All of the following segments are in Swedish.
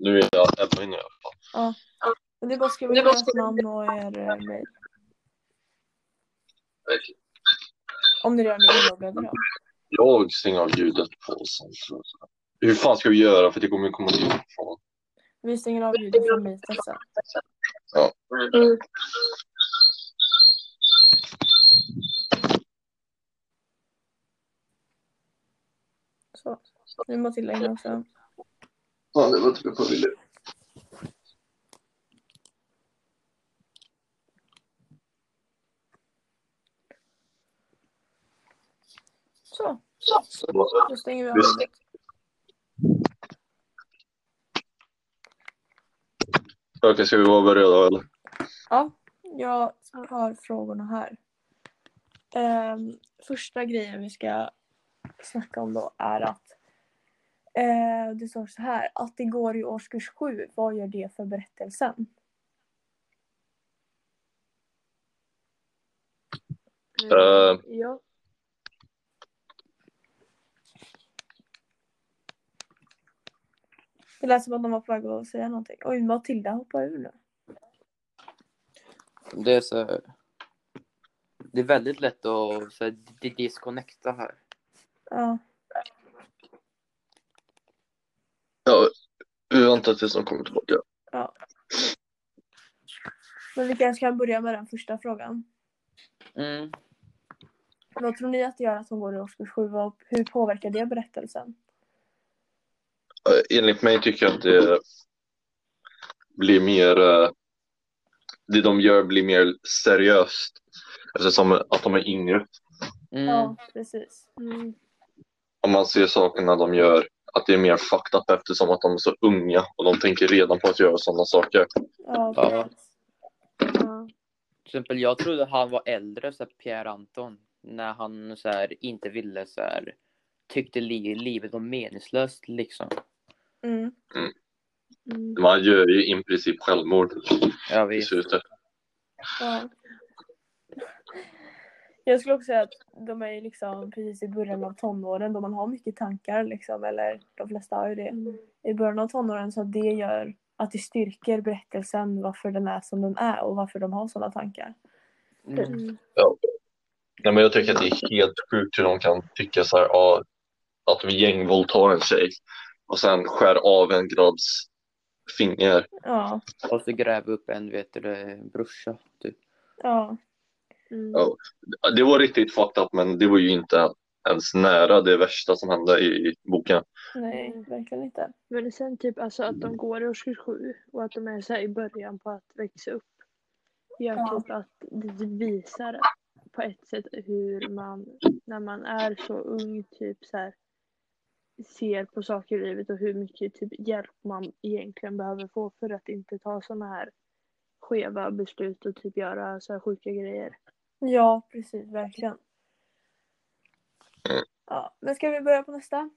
Nu är jag Ebba inne i alla fall. Ja. Men det är bara att skriva ert namn och er eh, mejl. Om ni redan är inloggade då. Jag stänger av ljudet på sånt. tror jag. Hur fan ska vi göra? För det kommer komma ljud från... Vi stänger av ljudet från meetet sen. Ja. Mm. Så. Nu Matilda in också. Ja, det var typ på ville. Så. Så, Då stänger vi av. Okej, ska vi vara beredda eller? Ja, jag har frågorna här. Ehm, första grejen vi ska snacka om då är att eh, det står så här att det går i årskurs sju. Vad gör det för berättelsen? Eh. Ja. Det lät som att de var på väg att säga någonting. Oj, Matilda hoppar ur nu. Det är så... Det är väldigt lätt att så här, di- disconnecta här. Ja, Ja, vi väntar tills de kommer tillbaka. men vi kanske kan börja med den första frågan. Mm. Vad tror ni att det gör att hon går i årskurs sju och hur påverkar det berättelsen? Enligt mig tycker jag att det blir mer... eh, Det de gör blir mer seriöst. Eftersom att de är yngre. Mm. Ja, precis. Mm. Om man ser sakerna de gör, att det är mer fucked up eftersom att de är så unga och de tänker redan på att göra sådana saker. Ja, Ja. Till exempel, jag trodde han var äldre, så här, Pierre Anton, när han så här, inte ville så här, tyckte li livet var meningslöst liksom. Mm. Mm. Man gör ju i princip självmord Jag i vet. slutet. Ja. Jag skulle också säga att de är liksom precis i början av tonåren då man har mycket tankar liksom, eller de flesta har ju det. Mm. I början av tonåren så det gör att det styrker berättelsen varför den är som den är och varför de har sådana tankar. Mm. Mm. Nej, men jag tycker att det är helt sjukt hur de kan tycka så här, ja, att vi gängvåldtar en tjej och sen skär av en grads finger. Ja, Och så gräva upp en, vet du, brorsa, typ. ja, Mm. Ja. Det var riktigt fucked up, men det var ju inte ens nära det värsta som hände i boken. nej, verkligen inte. Men sen typ alltså att de går i årskurs sju och att de är så här i början på att växa upp. Gör Ja. typ att det visar på ett sätt hur man när man är så ung typ så här ser på saker i livet och hur mycket typ hjälp man egentligen behöver få för att inte ta sådana här skeva beslut och typ göra så här sjuka grejer. Ja, precis, verkligen. Ja, men ska vi börja på nästa?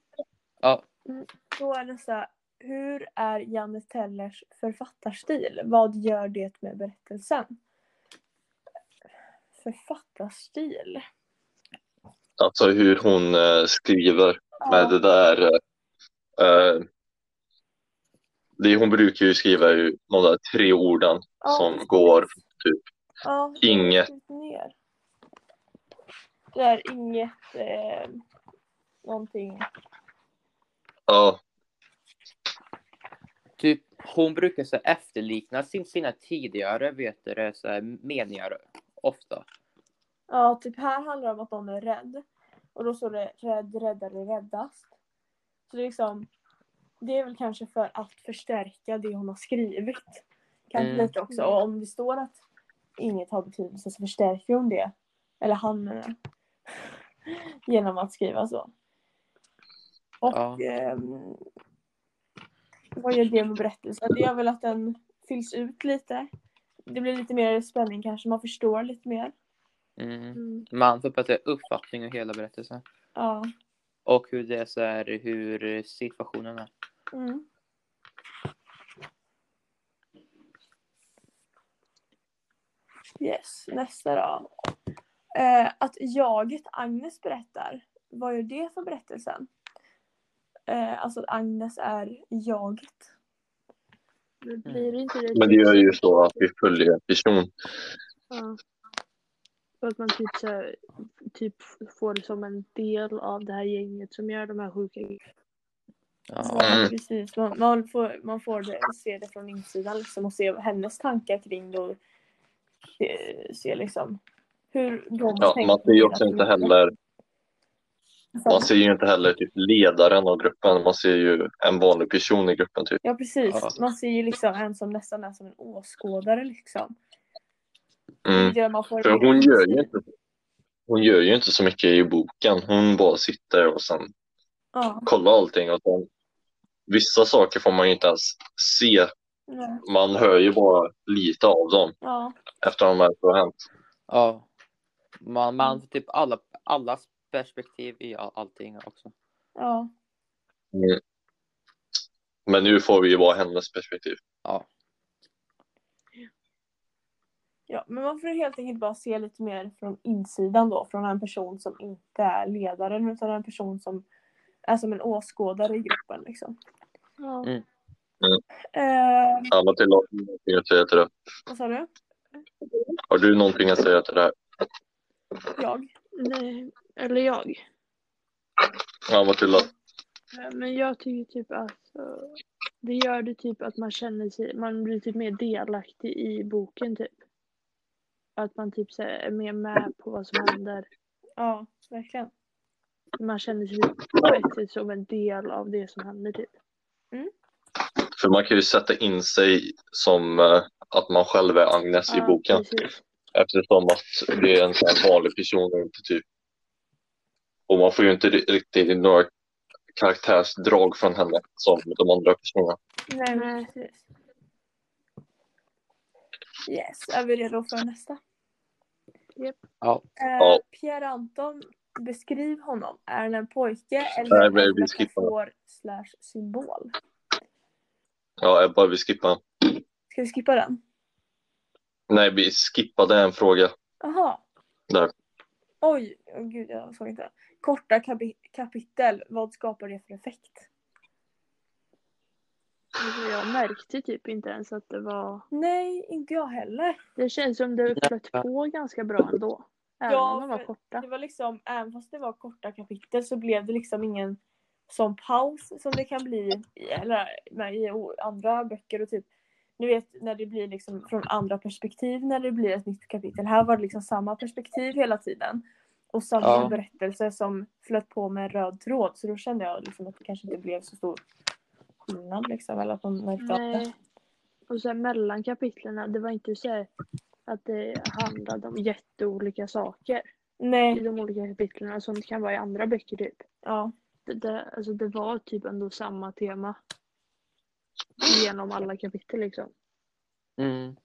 Ja. Då är nästa. Hur är Janne Tellers författarstil? Vad gör det med berättelsen? Författarstil? Alltså hur hon eh, skriver med det där. Eh, det hon brukar ju skriva ju de där tre orden Ja, som precis. går typ Ja, inget. ner. Det är inget eh, någonting. Ja, Typ, hon brukar så efterlikna sin, sina tidigare, vet du, så här, meningar ofta. Ja, typ här handlar det om att någon är rädd. Och då står det rädd, räddare, räddast. Så det är liksom Det är väl kanske för att förstärka det hon har skrivit. Kanske Mm. lite också. Och om det står att inget har betydelse så förstärker hon det. Eller han menar. Genom att skriva så. Och Ja. ehm, vad gör det med berättelsen? Det är väl att den fylls ut lite. Det blir lite mer spänning kanske. Man förstår lite mer. Mm. Mm. Man får bättre uppfattning av hela berättelsen. Ja. Och hur det är så här, hur situationen är. Mm. Yes, nästa då. Eh, att jaget Agnes berättar. Vad gör det för berättelsen? Eh, alltså att Agnes är jaget. Men blir inte det Men det typ gör ju så att vi följer en person. Ja. Och att man typ, så här, typ får det som en del av det här gänget som gör de här sjuka grejerna. Ja. Mm. Precis, man, man får, man får det, se det från insidan liksom, och se hennes tankar kring det och se, se liksom hur de Ja, tänker man ser ju också inte heller, man ser ju inte heller typ ledaren av gruppen. Man ser ju en vanlig person i gruppen typ. Ja precis, Ja. man ser ju liksom en som nästan är som en åskådare liksom. Mm. För hon gör ju inte, hon gör ju inte så mycket i boken. Hon bara sitter och sen Ja, kollar allting. Och sen, vissa saker får man ju inte ens se. ja, Man hör ju bara lite av dem ja, efter de här har hänt. ja. Man, man får typ alla, allas perspektiv i all, allting också. ja. Mm. Men nu får vi ju bara hennes perspektiv. Ja. Ja, men man får helt enkelt bara se lite mer från insidan då, från en person som inte är ledaren utan en person som är som en åskådare i gruppen liksom. Ja. Mm. Eh, någonting att säga till det? vad sa du? Har du någonting att säga till det här? Jag? Nej, eller jag. Ja, Matilda. Eh, Men jag tycker typ att eh, det gör det typ att man känner sig, man blir typ mer delaktig i boken typ. Att man typ så är mer med på vad som händer. Ja, verkligen. Man känner sig typ på ett sätt som en del av det som händer typ. För man kan ju sätta in sig som eh, att man själv är Agnes i boken. precis. Eftersom att det är en sån här vanlig person och inte typ. Och man får ju inte ri- riktigt några karaktärsdrag från henne som de andra personerna. Nej, men Nej. precis. Yes, är vi redo för nästa? Ja. Eh, Ja. Pierre Anton, beskriv honom. Är han en pojke Nej, eller men en metafor slash symbol? Ja, jag bara vill skippa. Ska vi skippa den? Nej, vi skippade en fråga. Jaha. Där. Oj, oh, gud jag såg inte. Korta kapi- kapitel, vad skapar det för effekt? Alltså, jag märkte typ inte ens att det var... Nej, inte jag heller. Det känns som det flöt på ganska bra ändå. Även Ja, om de var korta. Det var liksom, även fast det var korta kapitel så blev det liksom ingen sån paus som det kan bli i, eller, med, i andra böcker och typ ni vet när det blir liksom från andra perspektiv när det blir ett nytt kapitel. Här var det liksom samma perspektiv hela tiden. Och samma Ja. berättelse som flöt på med en röd tråd. Så då kände jag liksom att det kanske inte blev så stor skillnad liksom. Eller att man märkte av det. Nej. Och sen mellan kapitlerna, det var inte så att det handlade om jätteolika saker i Nej, de olika kapitlerna som det kan vara i andra böcker typ. ja. Det, alltså det var typ ändå samma tema genom alla kapitel liksom. Mm.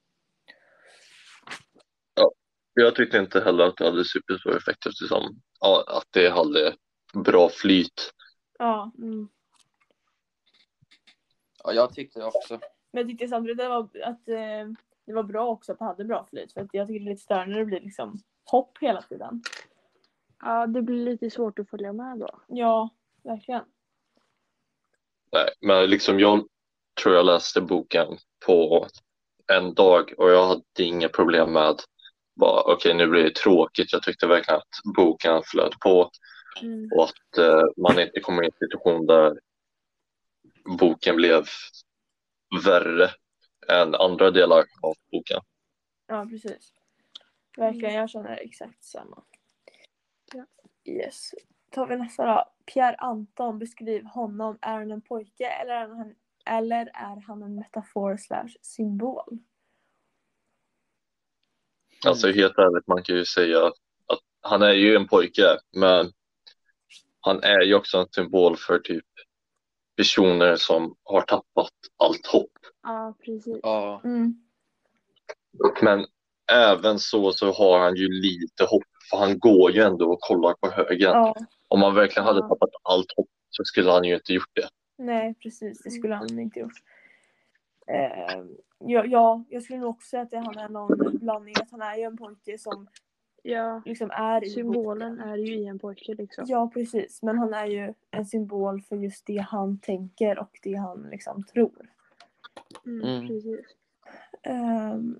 Jag tyckte inte heller att det hade superstor effekt eftersom ja, att det hade bra flyt. ja. Mm. Ja, jag tyckte det också. Men jag tyckte samtidigt det var, att eh, det var bra också att det hade bra flyt. För att jag tycker det är lite störande när det blir liksom hopp hela tiden. Ja, det blir lite svårt att följa med då. Ja, verkligen. Nej, men liksom jag tror jag läste boken på en dag och jag hade inga problem med bara okej nu blir det tråkigt. Jag tyckte verkligen att boken flöt på Mm. och att eh, man inte kommer i en situation där boken blev värre än andra delar av boken. Ja, precis. Verkligen, jag känner exakt samma. Ja. Yes. Tar vi nästa då. Pierre Anton, beskriv honom. Är han en pojke eller är han, eller är han en metafor slash symbol? Alltså helt ärligt, man kan ju säga att han är ju en pojke, men han är ju också en symbol för typ personer som har tappat allt hopp. Ja, precis. Ja. Mm. Men även så så har han ju lite hopp, för han går ju ändå och kollar på högen. Ja, Om han verkligen hade Ja. tappat allt hopp så skulle han ju inte gjort det. nej precis. Det skulle han inte gjort. Eh, ja, ja, jag skulle nog också säga att det, han är någon blandning. Att han är ju en pojke som Ja, liksom är i symbolen är ju i en pojke liksom. Ja, precis. Men han är ju en symbol för just det han tänker och det han liksom tror. Mm, Mm.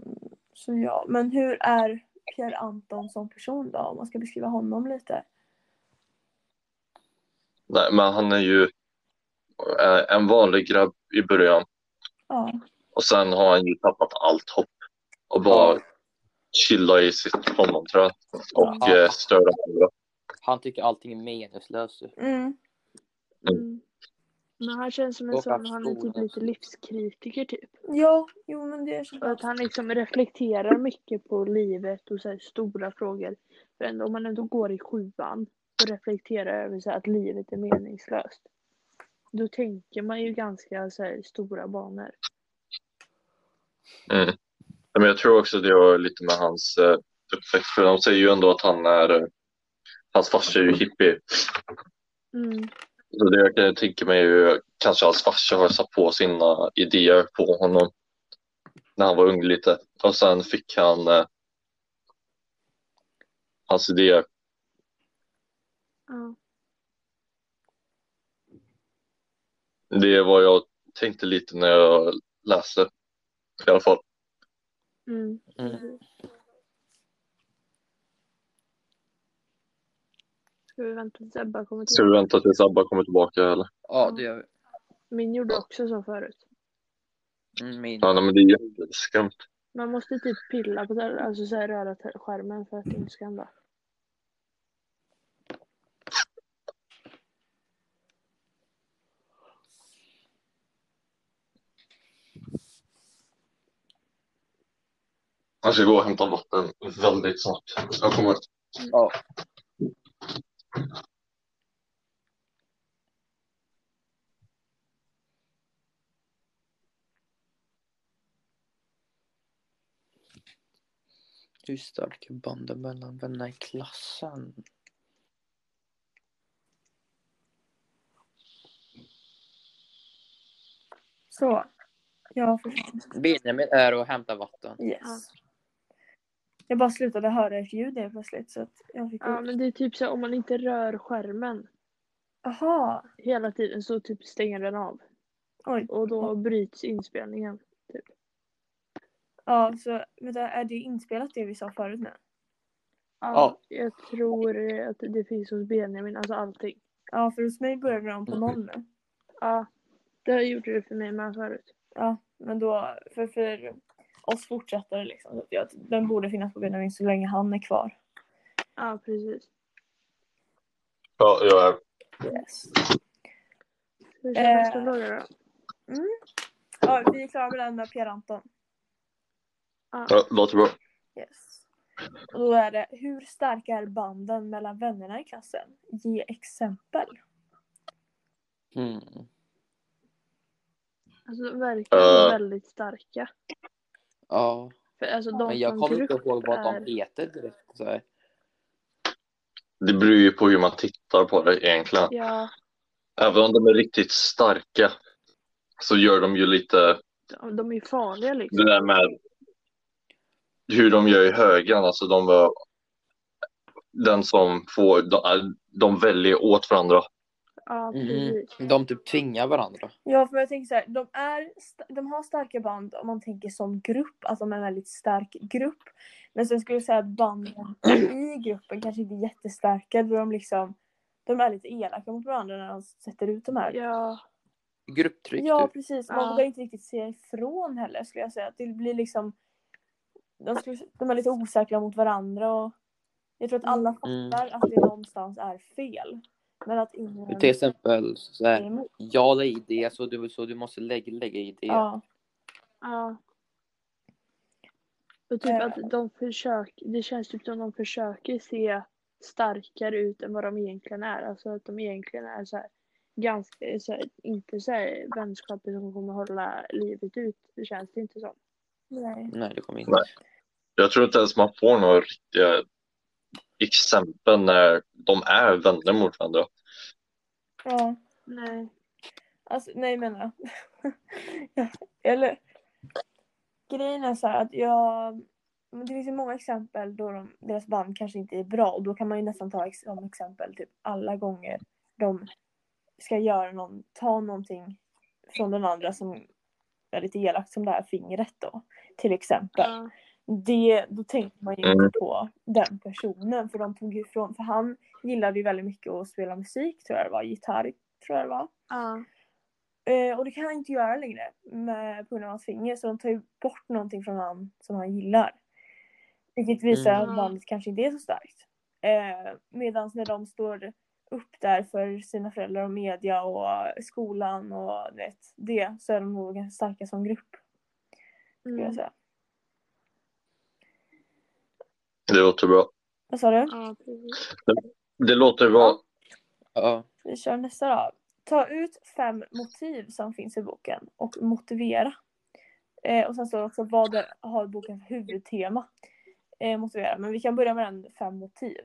Så ja, men hur är Pierre Anton som person då? Om man ska beskriva honom lite. Nej, men han är ju eh, en vanlig grabb i början Ja, och sen har han ju tappat allt hopp och bara chilla i sitt honom-träd och Ja. eh, störa andra. Han tycker allting är meningslöst. mm. Mm. Men han känns som en sån, att han är typ lite livskritiker typ. ja jo men det är Och att han liksom reflekterar mycket på livet och så här stora frågor. För ändå, om man ändå går i sjuan och reflekterar över så här, att livet är meningslöst. Då tänker man ju ganska så här, stora banor. Mm. Men jag tror också det har lite med hans eh, uppväxt, för de säger ju ändå att han är, eh, hans farsa är ju hippie. Mm. Så det jag kan tänka mig är ju kanske hans farsa har satt på sina idéer på honom när han var ung lite och sen fick han eh, hans idéer. Ja. Det är vad jag tänkte lite när jag läste i alla fall. Mm. Mm. Ska vi vänta tills Ebba kommer Ska vi tillbaka? vänta tills Abba kommer tillbaka eller? Ja, det gör vi. Min gjorde också så förut. Mm, Min. Ja, nej, men det är jätteskumt. Man måste typ pilla på det, alltså så här, röra skärmen för att det inte ska hända. Jag ska gå och hämta vatten väldigt snart. Jag kommer. Ja. Hur stark är banden mellan vänner i klassen? Så. Jag. Benjamin är och hämtar vatten. Yes. Ja. Jag bara slutade höra ert ljud helt plötsligt så att jag fick Ja, men det är typ så om man inte rör skärmen Aha. hela tiden så typ stänger den av. Oj. Och då bryts inspelningen. Typ. Ja, så vänta, är det inspelat det vi sa förut nu? Ja, Jag tror att det finns hos Benjamin, alltså allting. Ja, för hos mig började de på noll nu. Ja, det gjorde det för mig med förut. Ja, men då, för, för oss fortsätter det liksom. Så jag, den borde finnas på Benjamin så länge han är kvar. Ja, precis. Ja, jag är. Yes. Ska vi köra Eh. nästa fråga då? Ja, vi är klara med den med Pierre Anton. Ja, låter bra. Yes. Och då är det, hur starka är banden mellan vännerna i klassen? Ge exempel. Mm. Alltså de verkar Eh. väldigt starka. Ja, För alltså de men jag kommer inte ihåg vad de heter direkt. Så här. Det beror ju på hur man tittar på det egentligen. Ja, Även om de är riktigt starka så gör de ju lite de, är farliga liksom. det där med hur de gör i högen. Alltså de den som får, de, de väljer åt varandra. Ja, Mm. De typ tvingar varandra. Ja, för jag tänker så här, de, är, de har starka band om man tänker som grupp, alltså de är en väldigt stark grupp. Men sen skulle jag säga att banden i gruppen kanske inte är jättestarka, då de liksom, de är lite elaka mot varandra när de sätter ut de här. Ja, Grupptryck Ja, typ. precis. Man Ja. vågar inte riktigt se ifrån heller skulle jag säga. Det blir liksom, de, skulle, de är lite osäkra mot varandra och jag tror att alla Mm. fattar att det någonstans är fel. Men att ingen Till exempel så är här, jag la i det så du, så du måste lägga, lägga i det. Ja. ja. Och typ Eh. att de försöker, det känns typ som de försöker se starkare ut än vad de egentligen är. Alltså att de egentligen är så här ganska, så här, inte så här vänskaper som kommer hålla livet ut. Det känns det inte som. Nej. Nej, det kommer inte. Nej. Jag tror inte ens man får några riktiga exempel när de är vänner mot varandra. Ja. Nej. Alltså, nej menar jag. ja. Eller grejen är så här att jag men det finns ju många exempel då de, deras band kanske inte är bra och då kan man ju nästan ta ex, som exempel typ alla gånger de ska göra någon, ta någonting från den andra som är lite elakt som det här fingret då. Till exempel. Ja. Det, då tänkte man ju Mm. inte på den personen för de tog ju ifrån, för han gillade ju väldigt mycket att spela musik tror jag det var, gitarr tror jag det var. Ja. Eh, och det kan han inte göra längre med, på grund av hans finger så de tar ju bort någonting från han som han gillar. Vilket visar Mm. att bandet kanske inte är så starkt. Eh, Medan när de står upp där för sina föräldrar och media och skolan och vet, det så är de nog ganska starka som grupp. Skulle jag Mm. säga. Det låter bra. Vad sa du? Ja, precis. Det låter bra. Ja. Vi kör nästa då. Ta ut fem motiv som finns i boken och motivera. Eh, och sen står det också vad det har boken för huvudtema. Eh, motivera. Men vi kan börja med den fem motiv.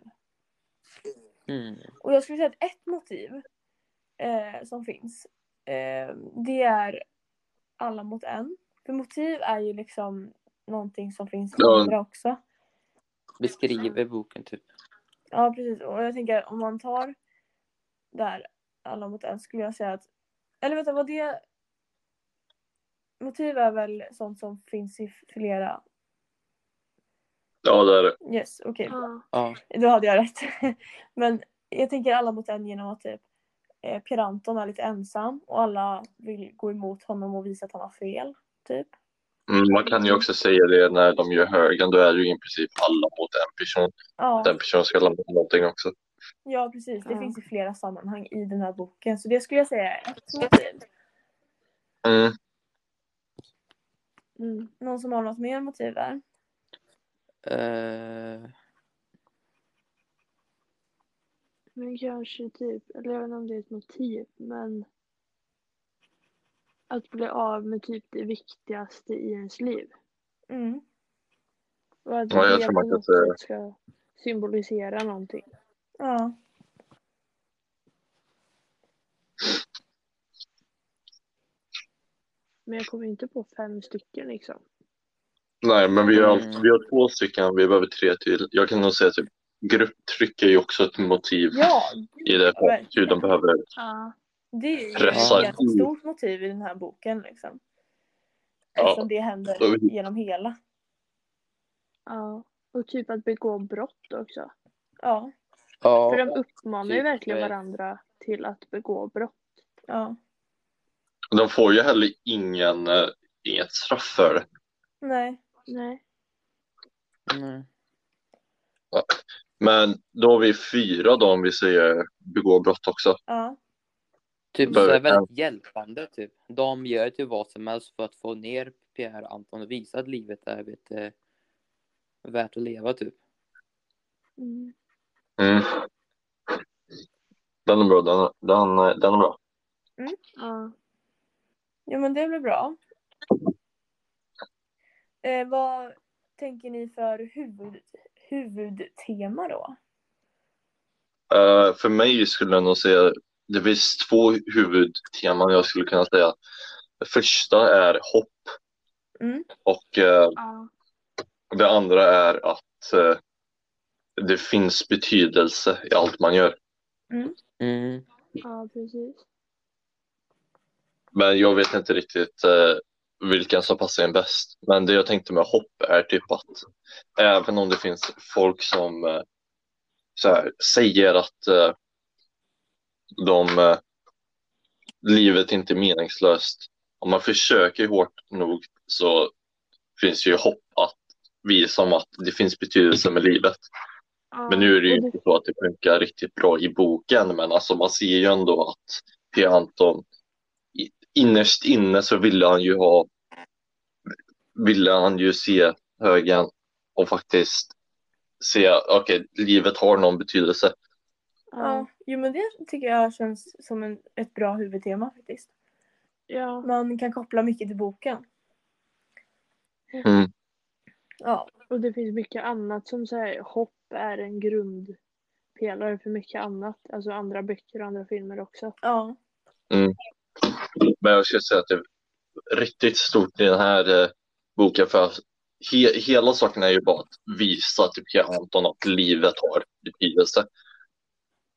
Mm. Och jag skulle säga att ett motiv eh, som finns eh, det är alla mot en. För motiv är ju liksom någonting som finns Ja. andra också. Beskriver boken typ. Ja precis och jag tänker om man tar där alla mot en skulle jag säga att eller vänta vad det motiv är väl sånt som finns i flera Ja, det är det. yes okej Ja. Ja. då hade jag rätt men jag tänker alla mot en genom att typ eh, Pierre Anton är lite ensam och alla vill gå emot honom och visa att han har fel typ Mm, man kan ju också säga det när de gör högen, då är det ju i princip alla mot en person. ja, Den personen ska lämna någonting också. ja precis det Ja. finns i flera sammanhang i den här boken så det skulle jag säga är ett motiv Mm. Mm. någon som har något mer motiv där Eh, Men kanske typ, eller jag vet inte om det är ett motiv, men att bli av med typ det viktigaste i ens liv. mm. Och att Ja, jag det tror på man kan något säga- sätt ska symbolisera någonting. ja Men jag kommer inte på fem stycken liksom. Nej, men vi har, Mm. vi har två stycken, vi behöver tre till. Jag kan nog säga typ grupptryck är ju också ett motiv Ja, i det. Hur de behöver Ja. Det är ju Pressa ett stort motiv i den här boken. Liksom. Ja. Eftersom det händer genom hela. Ja. Och typ att begå brott också. Ja, ja. För de uppmanar ju verkligen varandra till att begå brott. ja. De får ju heller ingen, eh, inget straff för det. Nej. Nej. Nej. Men då har vi fyra då om vi säger begå brott också. Ja. Typ så är väldigt hjälpande typ. De gör typ vad som helst för att få ner Pierre Anton och visa att livet är vet, eh, värt att leva typ. Mm. Mm. Den är bra, den, är- den, är- den är bra. Ja. Jo men det blir bra. Eh, vad tänker ni för huvud, huvudtema då? Eh, för mig skulle jag nog säga, det finns två huvudteman jag skulle kunna säga. Det första är hopp Mm. och eh, Ja. det andra är att eh, det finns betydelse i allt man gör. Mm. ja, precis. Men jag vet inte riktigt eh, vilken som passar en bäst. Men det jag tänkte med hopp är typ att även om det finns folk som eh, så här, säger att eh, de, eh, livet inte är meningslöst. Om man försöker hårt nog så finns ju hopp att visa om att det finns betydelse med livet. Men nu är det ju inte så att det funkar riktigt bra i boken, men alltså man ser ju ändå att P. Anton innerst inne så ville han ju ha ville han ju se högen och faktiskt se, okej, livet har någon betydelse. Ja. Jo men det tycker jag känns som en, ett bra huvudtema faktiskt. Ja. Man kan koppla mycket till boken. Mm. Ja. Och det finns mycket annat som säger hopp är en grundpelare för mycket annat. Alltså andra böcker och andra filmer också. Ja. Men jag skulle säga att det är riktigt stort i den här eh, boken för att he, hela saken är ju bara att visa till P. Anton att livet har betydelse.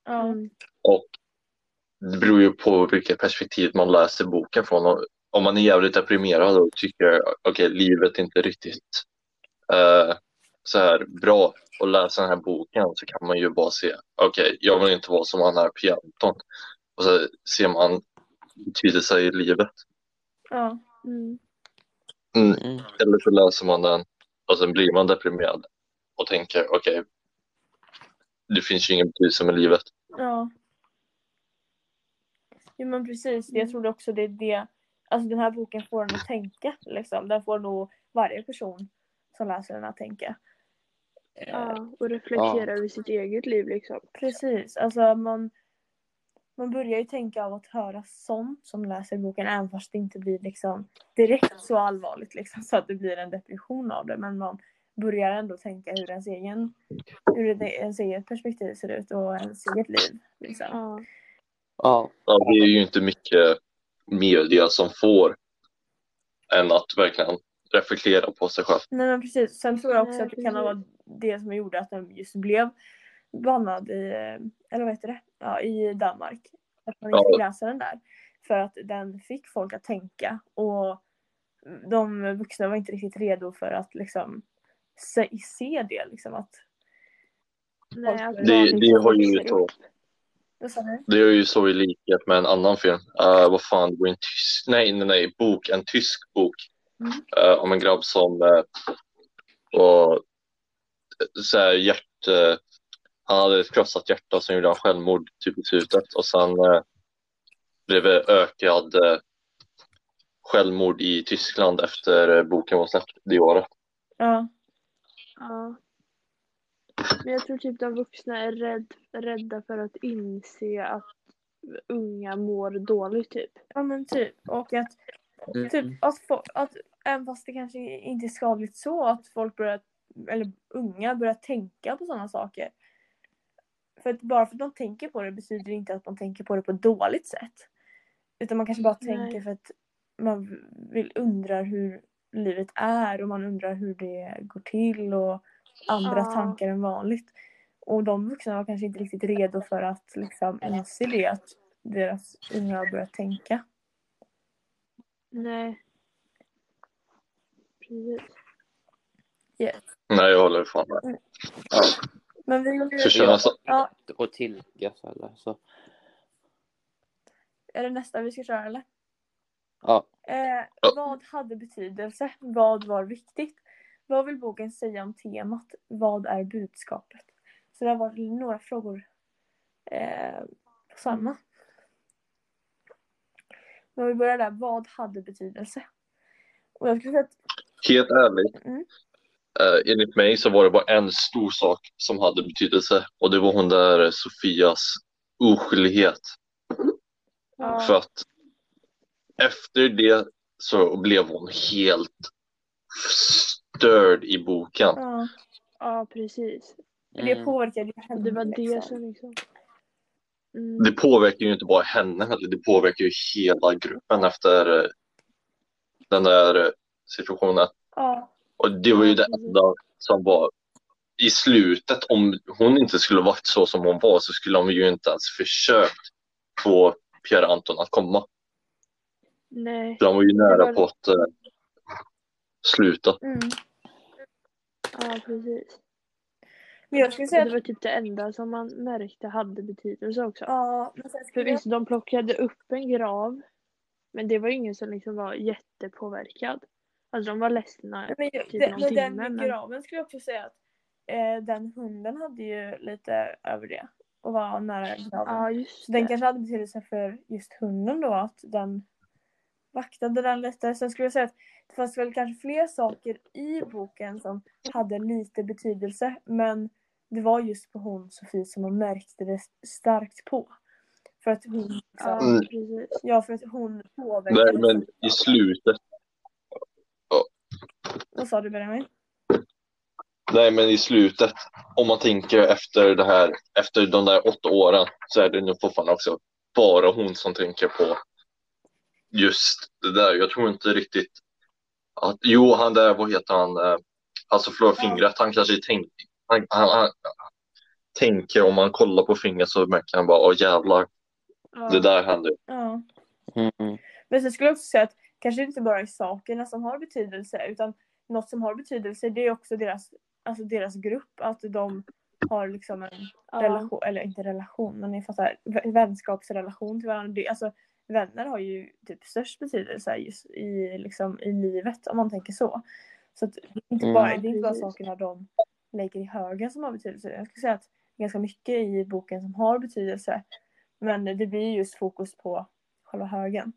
Mm. Och det beror ju på vilket perspektiv man läser boken från. Och om man är jävligt deprimerad och tycker okej, livet är inte riktigt eh, så här bra att läsa den här boken så kan man ju bara se, okej, jag vill inte vara som han här P. Anton. Och så ser man betydelse i livet. Ja. Mm. Mm. Mm. Eller så läser man den och sen blir man deprimerad och tänker, okej, det finns ju ingen betydelse med livet. Ja. Jo men precis, jag Mm. trodde också det är det. Alltså den här boken får en att tänka liksom. Den får nog varje person som läser den att tänka. Eh, Ja, och reflektera över sitt eget liv liksom. Precis, alltså man, man börjar ju tänka av att höra sånt som läser boken även fast det inte blir liksom direkt så allvarligt liksom så att det blir en depression av det. Men man börjar ändå tänka hur ens egen, hur ens eget perspektiv ser ut och ens eget liv. Liksom. Ja. Ja. Ja, det är ju inte mycket media som får en att verkligen reflektera på sig själv. Nej men precis. Sen tror jag också att det kan varit det som gjorde att den just blev bannad i, eller vad heter det, ja, i Danmark. Att man inte Ja. läsa den där. För att den fick folk att tänka och de vuxna var inte riktigt redo för att liksom se, se det liksom att, Nej, att Det- Det, barn det har ju så, det är ju så i likhet med en annan film. Uh, vad fan, det var en tysk, nej, nej, nej, bok, en tysk bok. Mm. eh, om en grabb som uh, var så här hjärt, eh, han hade ett krossat hjärta som gjorde han självmord typ i slutet och sen uh, blev det ökad uh, självmord i Tyskland efter uh, boken var släppt det året. Ja, Ja. Men jag tror typ de vuxna är rädd, rädda för att inse att unga mår dåligt typ. ja men typ. Och att Mm. Typ att, att även fast det kanske inte är skadligt så att folk börjar, eller unga börjar tänka på sådana saker. För att bara för att de tänker på det betyder inte att man tänker på det på ett dåligt sätt. Utan man kanske bara Nej. tänker för att man vill undrar hur livet är och man undrar hur det går till och andra Ja. tankar än vanligt. Och de vuxna var kanske inte riktigt redo för att liksom inse det att deras unga har börjat tänka. Nej. Precis. Nej, jag håller fan med. Men vi Så känner jag så, Ja, Och tillägga så eller så. är det nästa vi ska köra eller? Ja. Eh, vad hade betydelse? Vad var viktigt? Vad vill boken säga om temat? Vad är budskapet? Så det har varit några frågor eh, på samma. Men vi börjar där. Vad hade betydelse? Och jag skulle säga att helt ärligt, Mm. eh, enligt mig så var det bara en stor sak som hade betydelse och det var hon där Sofias oskyldighet. Ja. För att efter det så blev hon helt störd i boken. ja, ja, precis. det Mm. påverkade ju henne. Det var det liksom. som liksom... Mm. Det påverkar ju inte bara henne heller, det påverkar ju hela gruppen efter eh, den där eh, situationen. Ja, Och det var ju det enda som var i slutet. Om hon inte skulle varit så som hon var så skulle de ju inte ens försökt få Pierre Anton att komma. Nej. De var ju nära var- på att eh, sluta. mm. Ja, precis. Men jag skulle säga Och det att var typ det enda som man märkte hade betydelse också. ja, men sen För skulle visst, de plockade upp en grav. Men det var ingen som liksom var jättepåverkad. Alltså de var ledsna. men, ju- typ det, någon men den timme, med men- graven skulle jag också säga att eh, den hunden hade ju lite över det och var nära graven. Ja, just Så den det. kanske hade betydelse för just hunden då, att den vaktade den lite. Sen skulle jag säga att det fanns väl kanske fler saker i boken som hade lite betydelse. Men det var just på hon Sofie som man märkte det starkt på. För att hon, Ja, Mm. liksom, precis. ja för att hon påverkade. Nej, men i slutet, Vad sa du Benjamin? nej, men i slutet, om man tänker efter det här, efter de där åtta åren så är det nog fortfarande också bara hon som tänker på just det där. Jag tror inte riktigt att, jo, han där, vad heter han, eh, alltså förlora Ja. fingret, han kanske tänker, han, han, han tänker om man kollar på fingret så märker han bara, åh jävlar, Ja. det där hände. Ja. Mm. Men sen skulle jag också säga att kanske inte bara är sakerna som har betydelse utan något som har betydelse det är också deras, alltså deras grupp. Att de har liksom en Ja. relation, eller inte relation men ni fattar, vä- vänskapsrelation till varandra. Det, alltså, vänner har ju typ störst betydelse just i, liksom, i livet om man tänker så. Så att det är inte Mm. bara, det är inte bara sakerna de lägger i högen som har betydelse. Jag skulle säga att det är ganska mycket i boken som har betydelse. Men det blir just fokus på själva högen.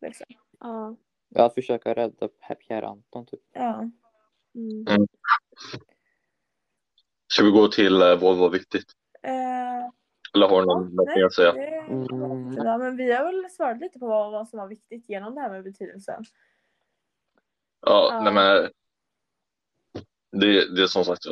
Liksom. Ja. Att försöka rädda Pierre Anton typ. Ja. Mm. Ska vi gå till eh, vad var viktigt? Eh, Eller har du Ja, någon nej. att säga? det, Mm. ja, men vi har väl svarat lite på vad, vad som var viktigt genom det här med betydelsen. Ja, Ja. nej men det, det är som sagt,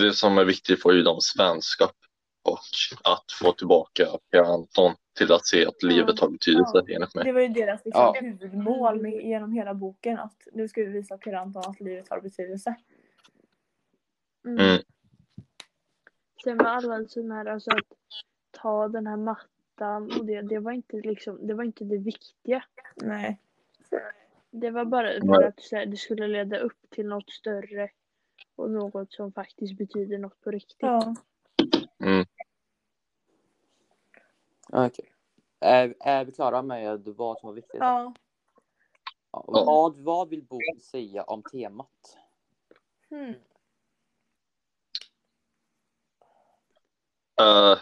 det som är viktigt för Judans vänskap och att få tillbaka Per Anton till att se att livet har betydelse Ja. enligt mig. Det var ju deras liksom, Ja. huvudmål med, genom hela boken. Att nu ska vi visa Per Anton att livet har betydelse. Mm. Mm. Sen var alla sådana här, alltså att ta den här mattan och det, det var inte liksom, det var inte det viktiga. Nej. Det var bara för att så här, det skulle leda upp till något större och något som faktiskt betyder något på riktigt. Ja. Mm. Okej. Är, är vi klara med vad som var viktigt? ja. Ja. Vad, vad vill boken säga om temat? Hmm. Eh,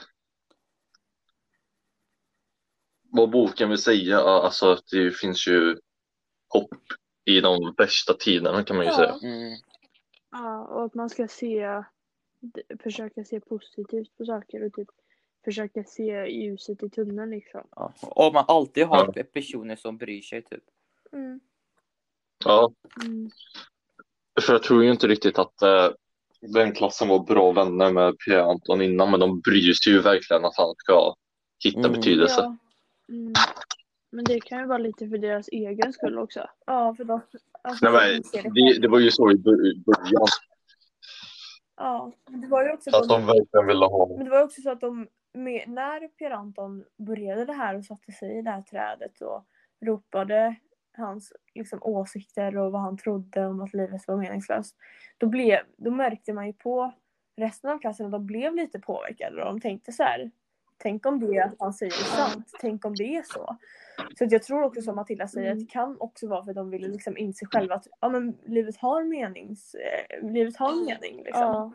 vad boken vill säga, alltså att det finns ju hopp i de värsta tiderna kan man ju Ja. säga. Mm. Ja, och att man ska se, försöka se positivt på saker och typ försöka se ljuset i tunneln liksom. Ja. Och man alltid har Ja. personer som bryr sig typ. Mm. Ja, Mm. för jag tror ju inte riktigt att eh, den klassen var bra vänner med Pierre Anton innan, men de bryr sig ju verkligen att han ska hitta Mm. betydelse. Ja. Mm. Men det kan ju vara lite för deras egen skull också. ja, för de, alltså, Nej, men, det det, var ju så i bör- i början, Ja, men det var ju också att de verkligen ville ha Men det var också så att de, med, när Pierre Anton började det här och satte sig i det här trädet och ropade hans liksom, åsikter och vad han trodde om att livet var meningslöst. Då, blev, då märkte man ju på resten av klassen att de blev lite påverkade och de tänkte så här. Tänk om det han säger är sant. Tänk om det är så. Så att jag tror också som Matilda säger att det kan också vara för att de ville liksom inse själva att ja, men livet har menings, eh, livet har mening. Liksom. Ja,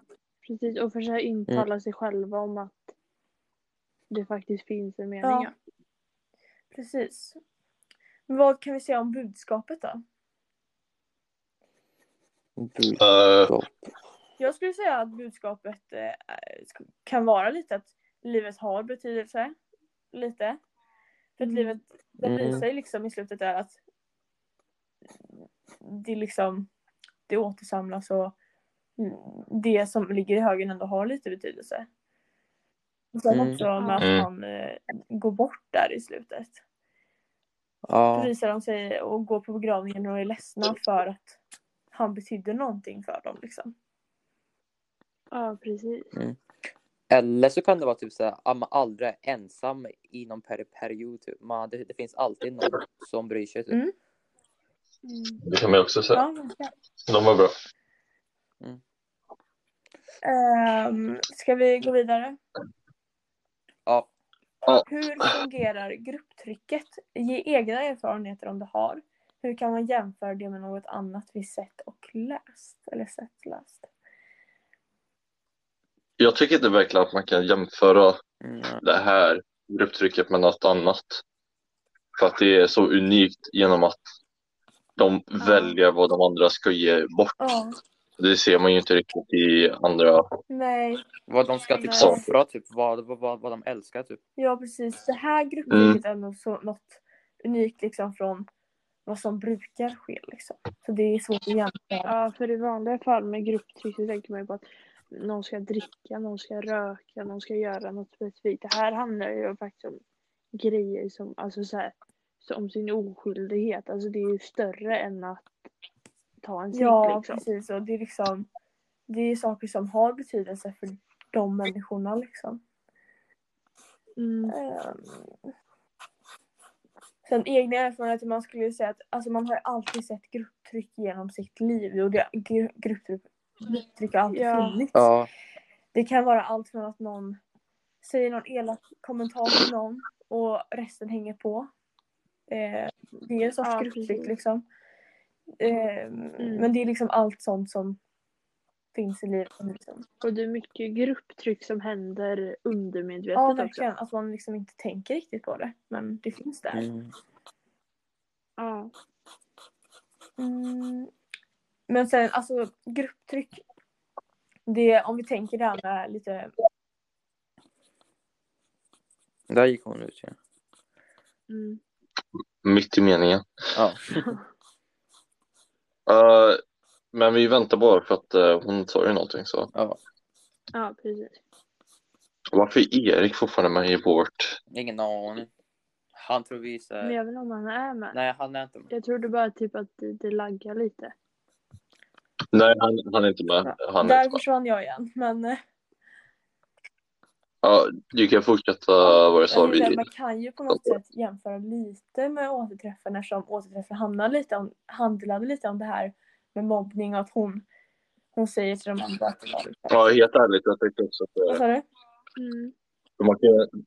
precis. Och försöka intala sig själva om att det faktiskt finns en mening. Ja. Precis. Vad kan vi säga om budskapet då? eh, Jag skulle säga att budskapet eh, kan vara lite att livet har betydelse. Lite. För att Mm. livet, det Mm. visar ju liksom i slutet där att det liksom det återsamlas och det som ligger i högen ändå har lite betydelse. Och sen Mm. också med att han eh, går bort där i slutet. Då Ja. visar de sig och går på begravningen och är ledsna för att han betydde någonting för dem. Liksom. Ja, precis. Eller så kan det vara typ så att man aldrig är ensam i någon per period. Typ. Man, det, det finns alltid någon som bryr sig. Typ. Mm. Mm. det kan man också säga. Ja. De var bra. Ehm, ska vi gå vidare? Ja. Hur fungerar grupptrycket? Ge egna erfarenheter om du har. Hur kan man jämföra det med något annat vi sett och läst? Eller sett läst? Jag tycker inte verkligen att man kan jämföra Mm. det här grupptrycket med något annat. För att det är så unikt genom att de väljer vad de andra ska ge bort. Ja, Det ser man ju inte riktigt i andra. nej. Vad de ska typ Nej. offra, typ. vad, vad, vad, vad de älskar. Typ. Ja, precis. Det här grupptrycket är nog så, något unikt liksom från vad som brukar ske. Liksom. Så det är svårt att jämföra. Ja, för i vanliga fall med grupptryck så tänker man ju på att någon ska dricka, någon ska röka, någon ska göra något specifikt. Det här handlar ju faktiskt om grejer som, alltså så här, som sin oskyldighet. Alltså det är ju större än att ta en cigg Ja, liksom. precis. Och det är liksom det är saker som har betydelse för de människorna liksom. Mm. Ehm, Sen egna erfarenheter, man skulle ju säga att alltså man har ju alltid sett grupptryck genom sitt liv och det, gru- grupptryck, grupptryck har alltid Ja. funnits. Ja. Det kan vara allt från att någon säger någon elak kommentar till någon och resten hänger på. Eh, det är en sorts Ja, grupptryck precis. liksom. Eh, Men det är liksom allt sånt som finns i livet. Liksom. Och det är mycket grupptryck som händer undermedvetet Ja, också. verkligen. Att man liksom inte tänker riktigt på det. Men det finns där. Mm. Ja. Mm. Men sen alltså grupptryck. Det, om vi tänker det här med lite Där gick hon ut ja. Mm. Mitt i meningen. Ja. Eh, men vi väntar bara för att eh, hon sa ju någonting så. ja. ja, precis. Varför är Erik fortfarande med i vårt? Ingen aning. Han tror vi så Men jag vet inte om han är med. Nej, han är inte med. Jag trodde bara typ att det, det laggar lite. Nej, han, han är inte med. Han är Där inte med. försvann jag igen. Men eh, Ja, du kan fortsätta vad jag sa. jag tänkte Vi, att man kan ju på något sätt jämföra lite med återträffen eftersom återträffen handlade lite om, handlade lite om det här med mobbning och att hon, hon säger till de andra att ja, helt ärligt, jag tänkte också att Vad eh, sa du? Mm. man kan,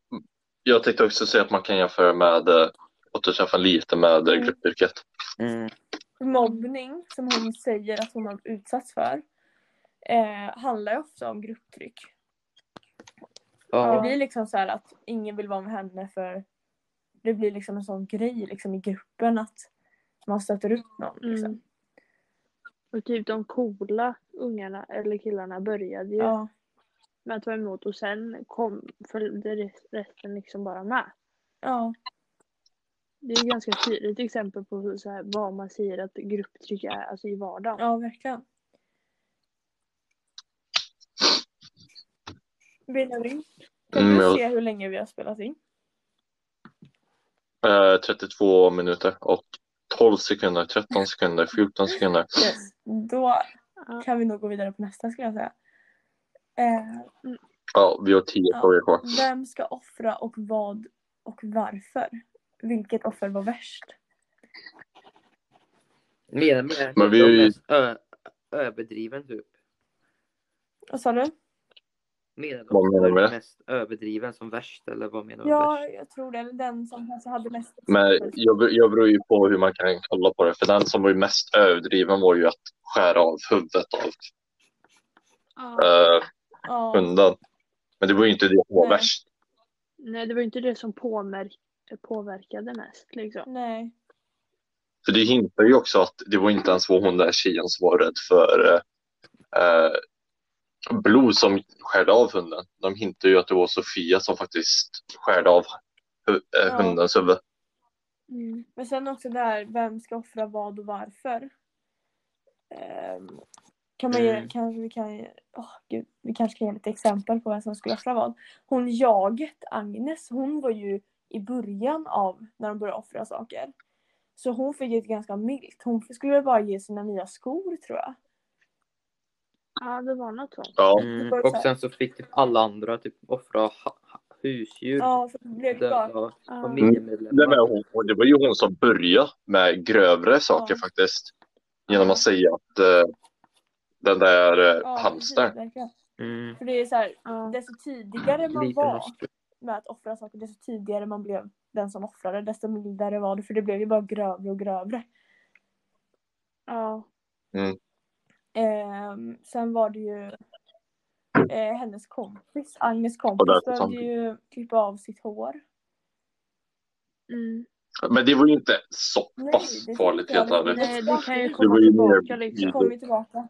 jag tänkte också säga att man kan jämföra med eh, återträffen lite med Mm. gruppyrket. Mm. Mobbning som hon säger att hon har utsatts för eh, handlar ju ofta om grupptryck. Det Ja. blir liksom så här att ingen vill vara med henne för det blir liksom en sån grej liksom i gruppen att man stöter upp någon. Liksom. Mm. Och typ de coola ungarna eller killarna började ju Ja, med att vara emot och sen kom, följde rest- resten liksom bara med. ja, Det är ett ganska tydligt exempel på hur, så här, vad man säger att grupptryck är alltså i vardagen. ja, verkligen. Benjamin, kan Mm, jag- se hur länge vi har spelat in? Eh, 32 minuter och 12 sekunder, 13 sekunder, 14 sekunder. Yes. Då kan vi nog gå vidare på nästa skulle jag säga. Eh, Ja, vi har 10 Ja. frågor kvar. vem ska offra och vad och varför? Vilket offer var värst? Menar med Men vi överdriven typ. Vad sa du? Menar Vad menar du med det? mest överdriven som värst eller vad menar du Ja, värst? jag tror det. Den som kanske hade mest Men jag, jag beror ju på hur man kan kolla på det. För den som var ju mest överdriven var ju att skära av huvudet av Ja. eh, Ja, hunden. Men det var ju inte det som var Nej. värst. Nej, det var ju inte det som påmär- påverkade mest liksom. nej. För det hintar ju också att det var inte ens var hon där tjejen som var rädd för eh, blod som skärde av hunden. De hintar ju att det var Sofia som faktiskt skärde av eh, Ja. hundens huvud. Mm. Men sen också där, vem ska offra vad och varför? Ehm, kan man ge, Mm. kanske vi kan, åh gud, vi kanske kan ge lite exempel på vem som skulle offra vad. Hon jaget, Agnes, hon var ju i början av när de började offra saker. Så hon fick ett ganska milt. Hon skulle väl bara ge sina nya skor tror jag. Ja, det var något sånt. Ja, Mm. Och så sen så fick typ alla andra typ offra husdjur. Ja, det blev Det bara... var Ja. Nej, familjemedlemmar. men hon, och det var ju hon som började med grövre saker Ja. faktiskt. Genom att säga att eh, den där eh, Ja, hamstern. Mm. För det är så här, Ja. desto tidigare man Liten var med att offra saker, desto tidigare man blev den som offrade, desto mildare var det. För det blev ju bara grövre och grövre. Ja. Ehm, sen var det ju eh, hennes kompis, Agnes kompis, behövde som- ju klippa av sitt hår. Mm. Men det var ju inte så Nej, pass det är farligt helt ärligt. Nej, det kan ju Det komma var ju mer- tillbaka Det liksom. kommer ju tillbaka.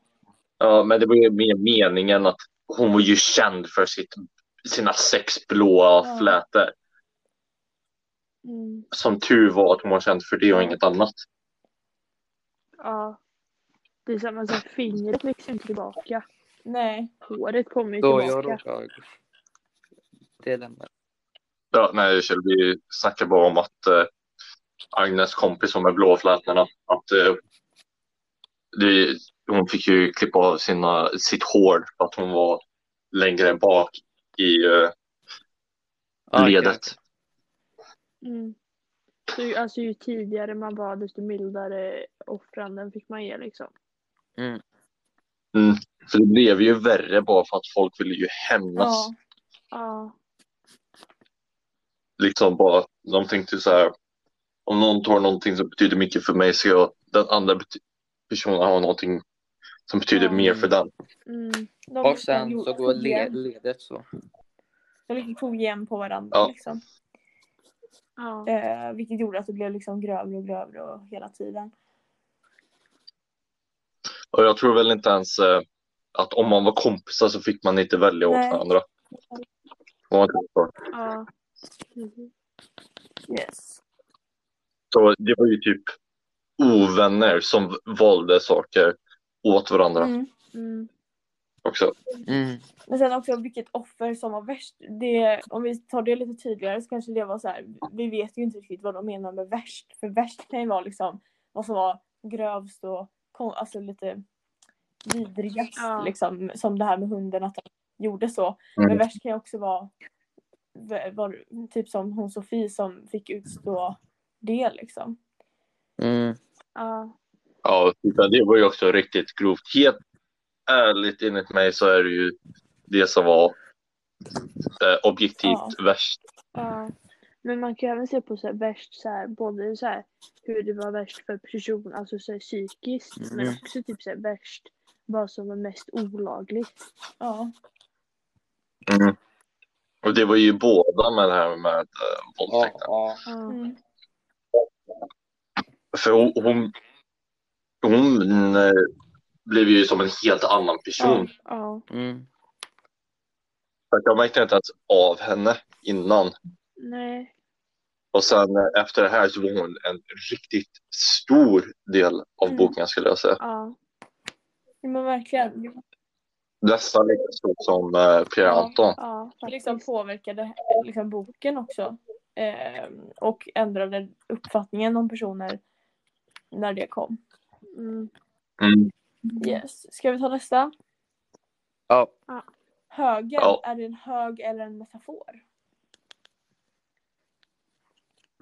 Ja, men det var ju mer meningen att hon var ju känd för sitt, sina sex blåa Ja. flätor. Mm. Som tur var att hon var känd för det och inget annat. Ja. Det är samma sak, fingret växer inte tillbaka. Nej. Håret kommer ju Då jag tillbaka. råkade dela med. Ja, nej, Kjell, vi snackar bara om att eh, Agnes kompis som med blåflätorna, att eh, det, hon fick ju klippa av sina, sitt hår för att hon var längre bak i eh, Ah, ledet. Mm. Så alltså ju tidigare man var desto mildare offranden fick man ge liksom. Mm. Mm. För det blev ju värre bara för att folk ville ju hämnas. Ja. Ja. Liksom bara, de tänkte så här. Om någon tar någonting som betyder mycket för mig så jag, den andra bety- personen har någonting som betyder Ja. mer för den. Mm. De Och sen liksom så går le igen- ledet så. De tog igen på varandra Ja. liksom. Ja. Eh, vilket gjorde att det blev liksom grövre och grövre och hela tiden. Och jag tror väl inte ens eh, att om man var kompisar så fick man inte välja åt Nej. varandra. Om man. Ja. Yes. Så det var ju typ ovänner som valde saker åt varandra Mm. Mm. också. Mm. Men sen också vilket offer som var värst. Det, om vi tar det lite tydligare så kanske det var så här. Vi vet ju inte riktigt vad de menar med värst. För värst kan ju vara liksom vad som var grövst och alltså lite vidrigast. Ja. Liksom, som det här med hunden att han gjorde så. Mm. Men värst kan ju också vara var, typ som hon Sofie som fick utstå det liksom. Mm. Ja. Ja, det var ju också riktigt grovt. Helt ärligt enligt mig så är det ju det som var eh, objektivt Ja. värst. Ja. Men man kan ju även se på så här värst så här, både så här hur det var värst för person, alltså så här psykiskt, men Mm. också typ så här värst vad som var mest olagligt. Ja. Mm. Och det var ju båda med det här med Ja, våldtäkten. ja. Ja. Mm. För hon, hon, hon eh, blev ju som en helt annan person. Ja. Mm. För att jag märkte inte ens av henne innan. Nej. Och sen eh, efter det här så var hon en riktigt stor del av Mm. boken skulle jag säga. Ja. Men verkligen. Nästan lika stort som eh, Pierre Ja. Anton. Ja. liksom påverkade liksom, boken också. Eh, och ändrade uppfattningen om personer när det kom. Mm. Mm. Yes. Ska vi ta nästa? Ja. Högen, Ja. är det en hög eller en metafor?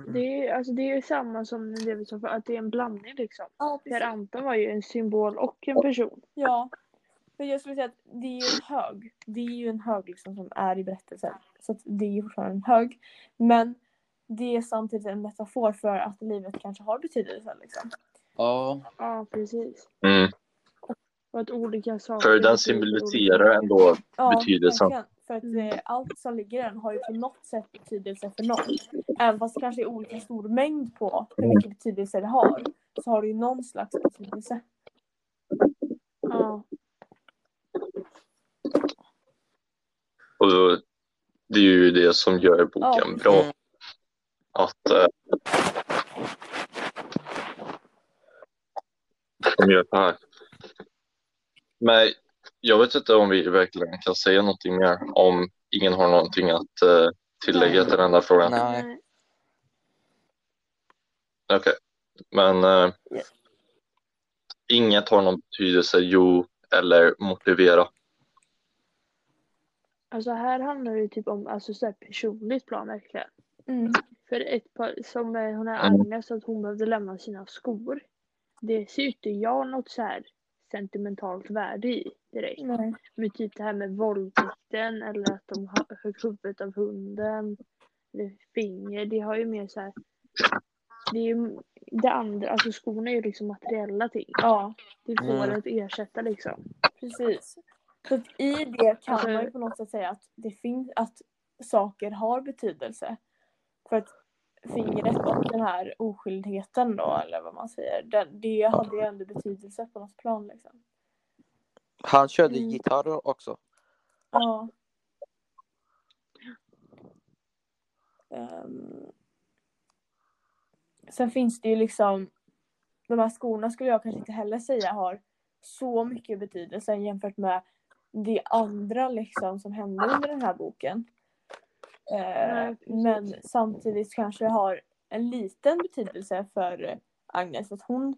Det är, alltså, det är ju samma som det vi sa för att det är en blandning liksom. Ja, Per Anton var ju en symbol och en person. Ja. Men jag skulle säga att det är ju en hög. Det är ju en hög liksom som är i berättelsen. Så att det är ju fortfarande en hög. Men det är samtidigt en metafor för att livet kanske har betydelse. Liksom. Ja. Ja, precis. Mm. Och att olika saker... För den symboliserar ändå Ja, betydelsen. verkligen. För att Mm. eh, allt som ligger i den har ju på något sätt betydelse för någon. Även fast det kanske är olika stor mängd på hur mycket betydelse det har. Så har det ju någon slags betydelse. Ja. Och då, det är ju det som gör boken Ja. bra. Att eh, de gör så här. Men jag vet inte om vi verkligen kan säga någonting mer om ingen har någonting att eh, tillägga till den här frågan. Nej. Okej, men eh, Ja. inget har någon betydelse, jo, eller motivera. Alltså här handlar det typ om alltså, så här personligt plan verkligen. Mm. För ett par, som eh, hon är Mm. Agnes, att hon behövde lämna sina skor. Det ser ju inte jag något så här sentimentalt värde i direkt. Nej. Men typ det här med våldtäkten eller att de har- högg huvudet av hunden. Eller finger. Det har ju mer så här. Det är ju det andra, alltså skorna är ju liksom materiella ting. Ja, Det får Mm. att ersätta liksom. precis. Så i det kan Alltså- man ju på något sätt säga att det finns att saker har betydelse. För att fingret och den här oskyldigheten då, eller vad man säger, den, det hade ju ändå betydelse på något plan liksom. Han körde Mm. gitarr också. Ja. Ehm. sen finns det ju liksom de här skorna skulle jag kanske inte heller säga har så mycket betydelse jämfört med det andra liksom som hände under den här boken. Eh, Nej, men samtidigt kanske det har en liten betydelse för Agnes att hon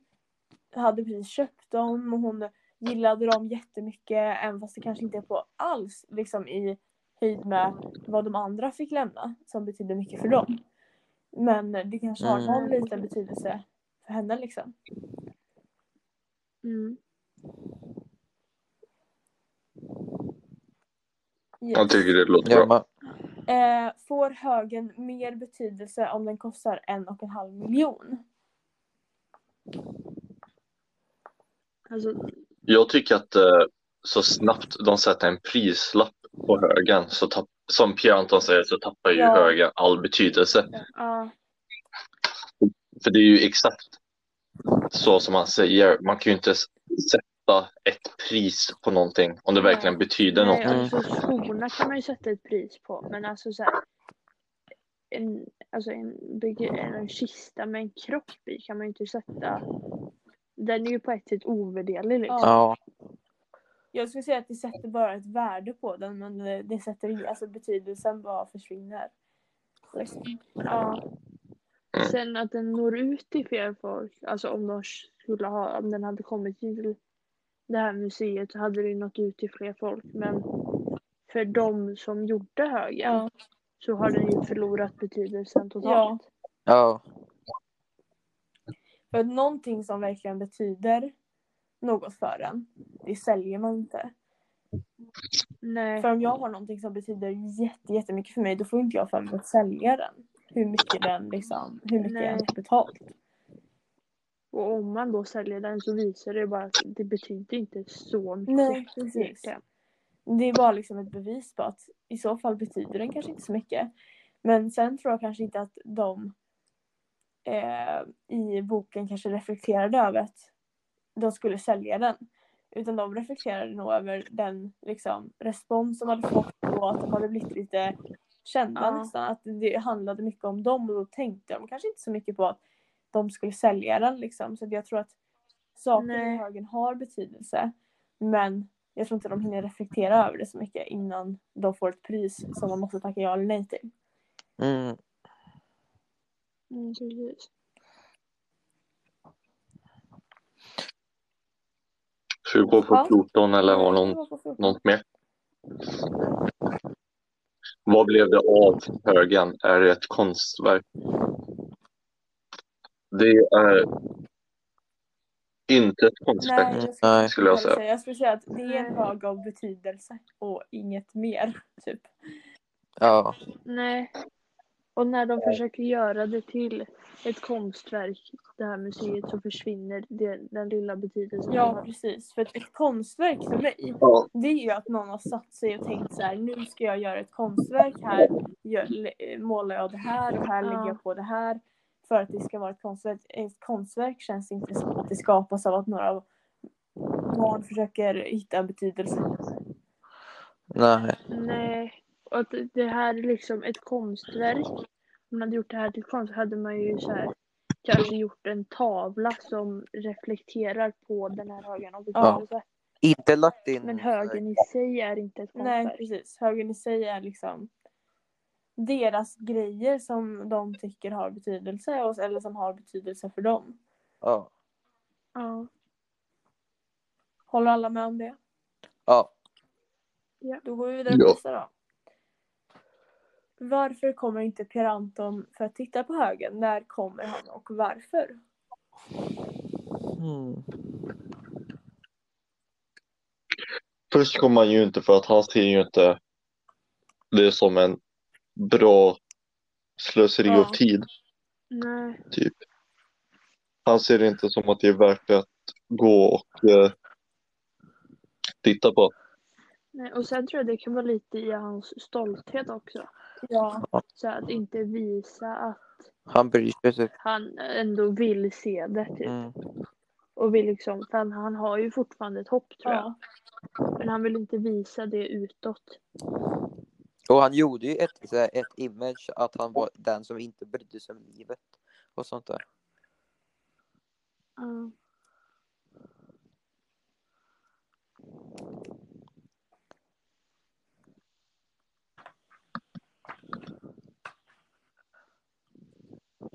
hade precis köpt dem och hon gillade dem jättemycket även fast det kanske inte är på alls liksom i höjd med vad de andra fick lämna som betydde mycket för dem. Men det kanske har Mm. någon liten betydelse för henne liksom. Mm. Yes. Jag tycker det låter Ja, bra. Eh, får högen mer betydelse om den kostar en och en halv miljon? Alltså, Jag tycker att eh, så snabbt de sätter en prislapp på högen, så tapp, som Pierre Anton säger, så tappar ju Ja. högen all betydelse. ja. För det är ju exakt så som han säger. Man kan ju inte s- sätta ett pris på någonting om det verkligen betyder Nej, någonting. alltså skorna kan man ju sätta ett pris på. Men alltså så här, en, alltså en, beg- en kista med en kropp i kan man ju inte sätta. Den är ju på ett sätt ovärderlig liksom. Ja. ja. Jag skulle säga att det sätter bara ett värde på den men det, sätter alltså betydelsen bara försvinner. Ja. Sen att den når ut till fler folk, alltså om de skulle ha, om den hade kommit till det här museet så hade det ju nått ut till fler folk. Men för de som gjorde högen Ja. så har den ju förlorat betydelsen ja. totalt. Ja. För att någonting som verkligen betyder något för en, det säljer man inte. Nej. För om jag har någonting som betyder jätte, jättemycket för mig då får inte jag för mig att sälja den. Hur mycket den liksom, hur mycket Nej. jag har betalt. Och om man då säljer den så visar det bara att det betyder inte så mycket. Nej, precis. egentligen. Det är bara liksom ett bevis på att i så fall betyder den kanske inte så mycket. Men sen tror jag kanske inte att de eh, i boken kanske reflekterade över att de skulle sälja den. Utan de reflekterade nog över den liksom, respons de hade fått och att de hade blivit lite kända Ja. nästan. Att det handlade mycket om dem och då tänkte de kanske inte så mycket på att de skulle sälja den. Liksom. Så jag tror att saker Nej. i högen har betydelse. Men jag tror inte de hinner reflektera över det så mycket innan de får ett pris som de måste tacka ja eller nej till. Mm. Mm, precis. Ska vi gå på Ja. 14 eller har någon något mer? Vad blev det av högen? Är det ett konstverk? Det är inte ett konstverk. Nej, skulle, jag säga. Jag skulle säga att det är en av betydelse och inget mer. Typ. Ja. Nej. Och när de försöker göra det till ett konstverk, det här museet, så försvinner det, den lilla betydelsen. Ja, precis. För ett, konstverk för mig, Ja. det är ju att någon har satt sig och tänkt så här, nu ska jag göra ett konstverk här, målar jag det här och här Ja. lägger jag på det här. För att det ska vara ett konstverk. Ett konstverk känns inte som att det skapas av att några barn försöker hitta en betydelse. Nej. Nej. Och att det här är liksom ett konstverk. Om man hade gjort det här till konst hade man ju så här kanske gjort en tavla som reflekterar på den här högen av betydelse. Inte lagt in. Men högen i sig är inte ett Nej, konstverk. precis. Högen i sig är liksom deras grejer som de tycker har betydelse och- eller som har betydelse för dem. Ja. Ja. Håller alla med om det? Ja. Då går vi vidare Ja. nästa då. Varför kommer inte Pierre Anton för att titta på högen? När kommer han och varför? Mm. Först kommer han ju inte för att han ser ju inte det som en bra slöseri Ja. av tid. Nej. Typ. Han ser det inte som att det är värt att gå och eh, titta på. Nej. Och sen tror jag det kan vara lite i hans stolthet också. Ja, Så att inte visa att Han bryr sig han ändå vill se det typ. Mm. Och vill liksom, för han, han har ju fortfarande ett hopp tror ja. jag. Men han vill inte visa det utåt. Och han gjorde ju ett, ett image att han var den som inte brydde sig om livet. Och sånt där. Ja.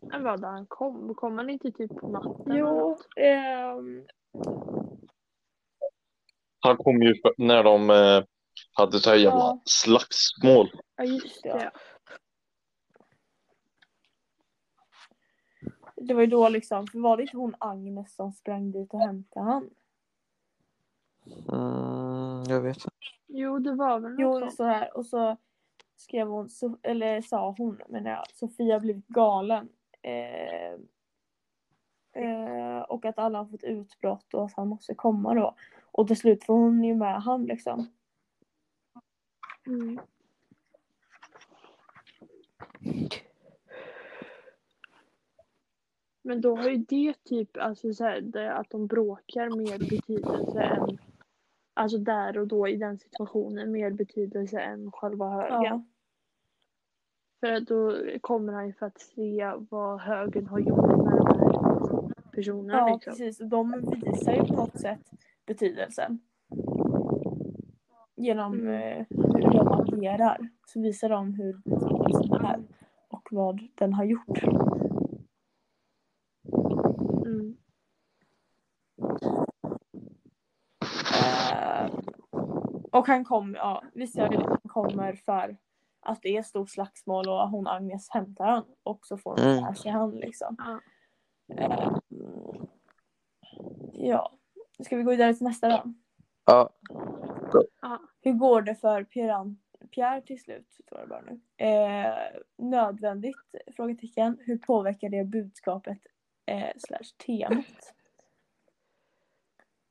Men vad han kom? Kom han inte typ på natten? Jo, ehm, Han kom ju när de eh, hade så här jävla Ja. slagsmål. Ja just det. Ja. det var ju då liksom, för var det inte hon Agnes som sprang dit och hämtade han? Mm, jag vet inte. Jo, det var väl något Jo, står här. Och så skrev hon, så, eller sa hon, men jag, Sofia blivit galen. Eh, eh, och att alla har fått utbrott och att han måste komma då. Och till slut får hon ju med han liksom. Mm. Men då har ju det typ, alltså så här, det, att de bråkar mer betydelse än, alltså där och då i den situationen mer betydelse än själva högen. Ja, För att då kommer han ju för att se vad högen har gjort med de här personerna ja liksom. precis. De visar ju på något sätt betydelsen. Genom Mm. eh, hur de agerar. Så visar de hur betydelsen är. Och vad den har gjort. Mm. Och han kom, ja, visst jag vet att han kommer för att det är stort slagsmål och hon Agnes hämtar han och så får hon Mm. med sig han liksom. Ja. Eh, ja, ska vi gå vidare till nästa då? Ja. Hur går det för Pierre, Pierre till slut? Står det bara nu. Eh, nödvändigt? Frågetecken. Hur påverkar det budskapet eh, slash temat?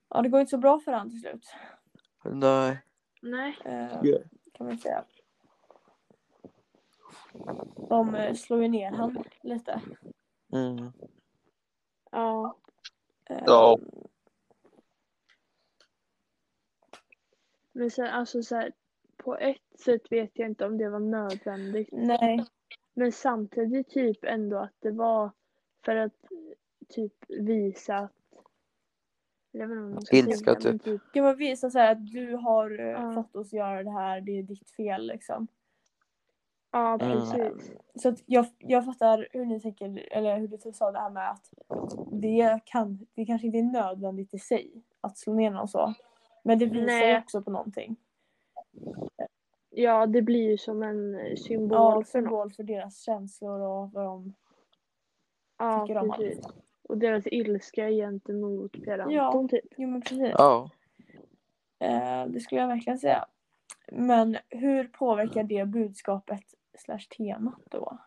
Ja, det går inte så bra för han till slut. Nej. Nej. Eh, kan man säga. De eh, slår ju ner han lite. Mm. Ja. Eh, Ja. Men sen alltså så här, på ett sätt vet jag inte om det var nödvändigt. Nej, Men samtidigt typ ändå att det var för att typ visa att jag vet inte vad man ska Ilska, säga, typ. kan man visa så här att du har eh, Ja. fått oss göra det här, det är ditt fel liksom. Ja, Mm. precis. Så att jag, jag fattar hur ni tänker, eller hur du sa det här med att det, kan, det kanske inte är nödvändigt i sig att slå ner någon så. Men det visar ju också på någonting. Ja, det blir ju som en symbol Ja, för symbol för deras känslor och vad de Ja, tycker om precis. allt. Och deras ilska gentemot Per Ja. Anton typ. Jo men precis. Ja. Eh, det skulle jag verkligen säga. Men hur påverkar det budskapet slash temat då?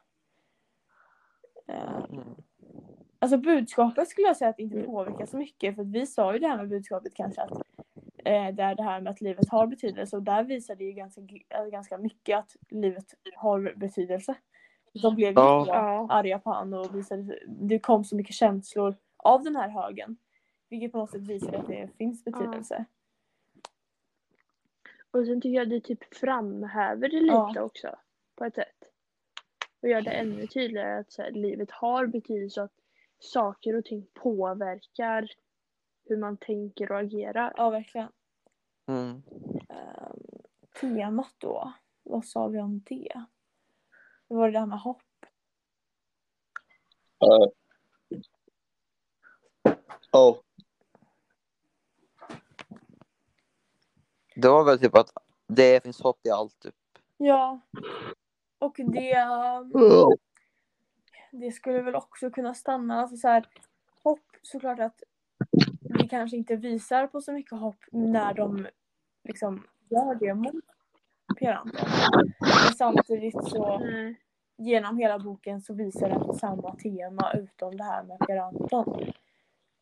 Eh, Mm. alltså budskapet skulle jag säga att inte Mm. påverkar så mycket. För vi sa ju det här med budskapet kanske att eh, det är det här med att livet har betydelse. Och där visar det ju ganska, äh, ganska mycket att livet har betydelse. De blev ju Ja. arga på honom och visade, det kom så mycket känslor av den här högen. Vilket på något sätt visar att det finns betydelse. Och sen tycker jag det typ framhäver det lite Ja. också. På ett sätt. Och gör det ännu tydligare att så här, livet har betydelse och att saker och ting påverkar hur man tänker och agerar. Ja, verkligen. Mm. Ehm, temat då? Vad sa vi om det? Det var det där med hopp. Ja. Ja. Det var väl typ att det finns hopp i allt typ. Ja. Och det, det skulle väl också kunna stanna. Alltså så här, hopp såklart att kanske inte visar på så mycket hopp när de liksom gör det mot Anton. Men samtidigt så Nej. genom hela boken så visar den samma tema utom det här med Pierre Anton.